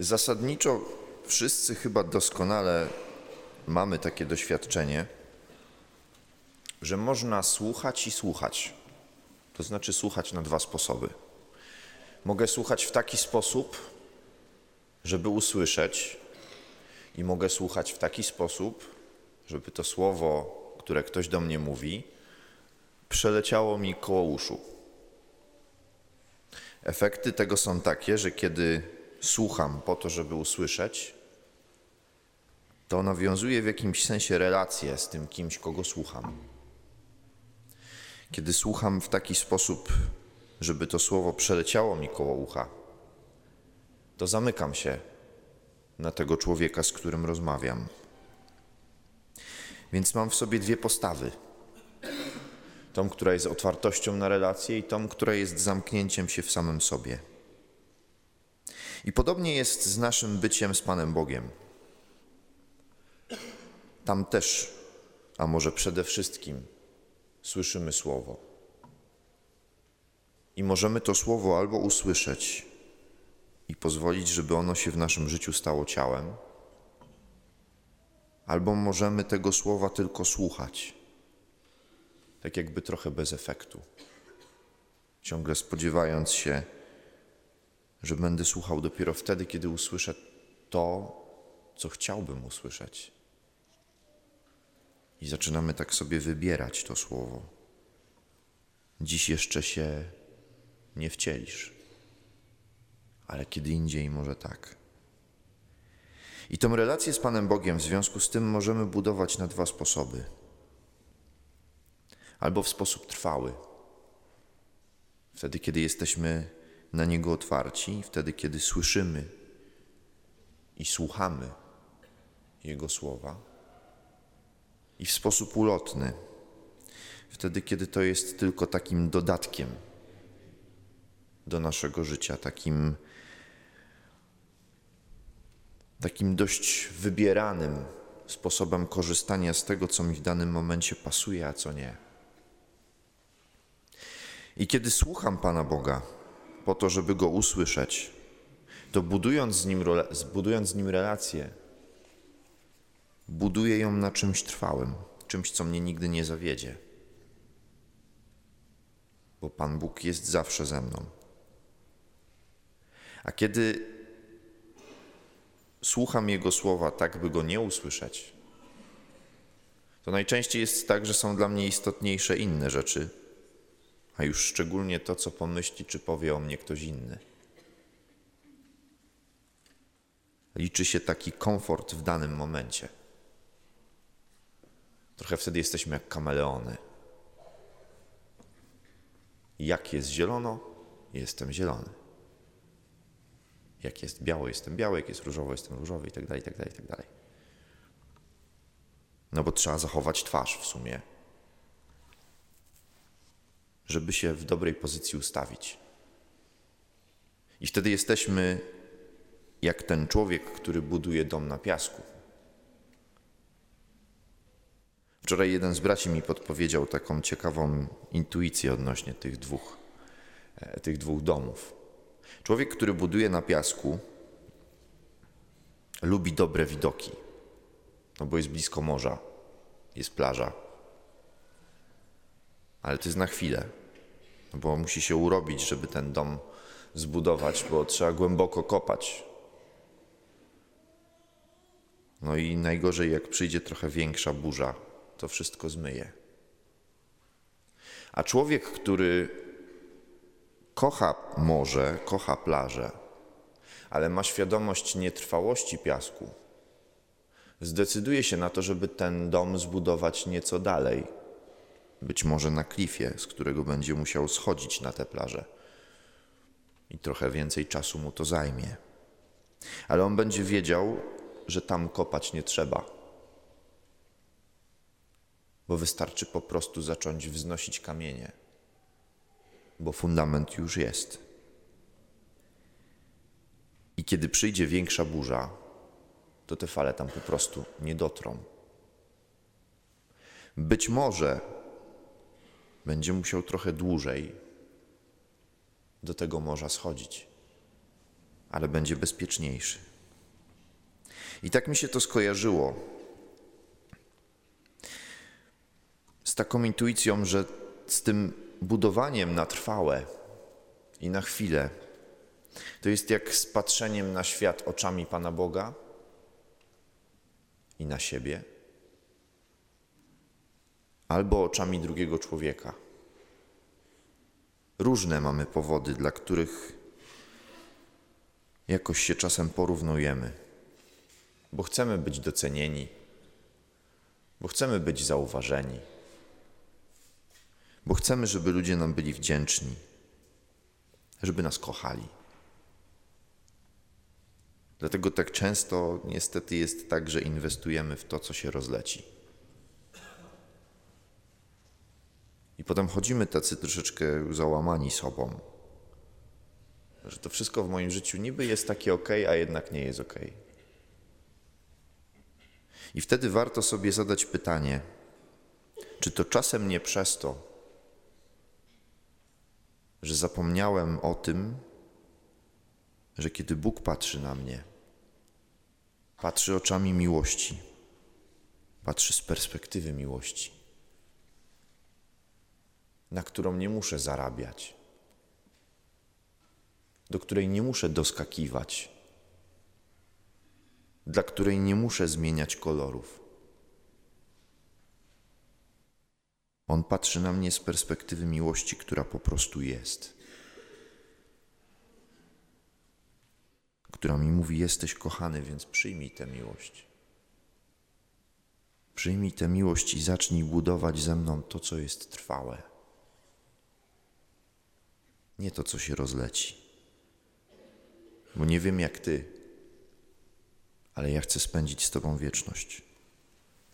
Zasadniczo wszyscy chyba doskonale mamy takie doświadczenie, że można słuchać i słuchać. To znaczy słuchać na dwa sposoby. Mogę słuchać w taki sposób, żeby usłyszeć, i mogę słuchać w taki sposób, żeby to słowo, które ktoś do mnie mówi, przeleciało mi koło uszu. Efekty tego są takie, że kiedy słucham po to, żeby usłyszeć, to nawiązuję w jakimś sensie relację z tym kimś, kogo słucham. Kiedy słucham w taki sposób, żeby to słowo przeleciało mi koło ucha, to zamykam się na tego człowieka, z którym rozmawiam. Więc mam w sobie dwie postawy. Tą, która jest otwartością na relację, i tą, która jest zamknięciem się w samym sobie. I podobnie jest z naszym byciem z Panem Bogiem. Tam też, a może przede wszystkim, słyszymy Słowo. I możemy to Słowo albo usłyszeć i pozwolić, żeby ono się w naszym życiu stało ciałem, albo możemy tego Słowa tylko słuchać, tak jakby trochę bez efektu, ciągle spodziewając się, że będę słuchał dopiero wtedy, kiedy usłyszę to, co chciałbym usłyszeć. I zaczynamy tak sobie wybierać to słowo. Dziś jeszcze się nie wcielisz, ale kiedy indziej może tak. I tą relację z Panem Bogiem w związku z tym możemy budować na dwa sposoby. Albo w sposób trwały, wtedy kiedy jesteśmy na Niego otwarci, wtedy kiedy słyszymy i słuchamy Jego słowa, i w sposób ulotny, wtedy kiedy to jest tylko takim dodatkiem do naszego życia, takim, takim dość wybieranym sposobem korzystania z tego, co mi w danym momencie pasuje, a co nie. I kiedy słucham Pana Boga, po to, żeby Go usłyszeć, to budując z Nim, budując z nim relację, buduję ją na czymś trwałym, czymś, co mnie nigdy nie zawiedzie. Bo Pan Bóg jest zawsze ze mną. A kiedy słucham Jego słowa tak, by Go nie usłyszeć, to najczęściej jest tak, że są dla mnie istotniejsze inne rzeczy, a już szczególnie to, co pomyśli czy powie o mnie ktoś inny. Liczy się taki komfort w danym momencie. Trochę wtedy jesteśmy jak kameleony. Jak jest zielono, jestem zielony. Jak jest biało, jestem biały, jak jest różowo, jestem różowy i tak dalej, i tak dalej, i tak dalej. No bo trzeba zachować twarz w sumie, żeby się w dobrej pozycji ustawić. I wtedy jesteśmy jak ten człowiek, który buduje dom na piasku. Wczoraj jeden z braci mi podpowiedział taką ciekawą intuicję odnośnie tych dwóch, e, tych dwóch domów. Człowiek, który buduje na piasku, lubi dobre widoki, no bo jest blisko morza, jest plaża. Ale to jest na chwilę, bo musi się urobić, żeby ten dom zbudować, bo trzeba głęboko kopać. No i najgorzej, jak przyjdzie trochę większa burza, to wszystko zmyje. A człowiek, który kocha morze, kocha plażę, ale ma świadomość nietrwałości piasku, zdecyduje się na to, żeby ten dom zbudować nieco dalej, być może na klifie, z którego będzie musiał schodzić na tę plażę. I trochę więcej czasu mu to zajmie. Ale on będzie wiedział, że tam kopać nie trzeba bo wystarczy po prostu zacząć wznosić kamienie, bo fundament już jest. I kiedy przyjdzie większa burza, to te fale tam po prostu nie dotrą. Być może będzie musiał trochę dłużej do tego morza schodzić, ale będzie bezpieczniejszy. I tak mi się to skojarzyło z taką intuicją, że z tym budowaniem na trwałe i na chwilę to jest jak z patrzeniem na świat oczami Pana Boga i na siebie, albo oczami drugiego człowieka. Różne mamy powody, dla których jakoś się czasem porównujemy, bo chcemy być docenieni, bo chcemy być zauważeni, bo chcemy, żeby ludzie nam byli wdzięczni, żeby nas kochali. Dlatego tak często niestety jest tak, że inwestujemy w to, co się rozleci. I potem chodzimy tacy troszeczkę załamani sobą, że to wszystko w moim życiu niby jest takie ok, a jednak nie jest ok. I wtedy warto sobie zadać pytanie, czy to czasem nie przez to, że zapomniałem o tym, że kiedy Bóg patrzy na mnie, patrzy oczami miłości, patrzy z perspektywy miłości, na którą nie muszę zarabiać, do której nie muszę doskakiwać, dla której nie muszę zmieniać kolorów. On patrzy na mnie z perspektywy miłości, która po prostu jest. Która mi mówi: Jesteś kochany, więc przyjmij tę miłość. Przyjmij tę miłość i zacznij budować ze mną to, co jest trwałe. Nie to, co się rozleci. Bo nie wiem jak ty, ale ja chcę spędzić z Tobą wieczność.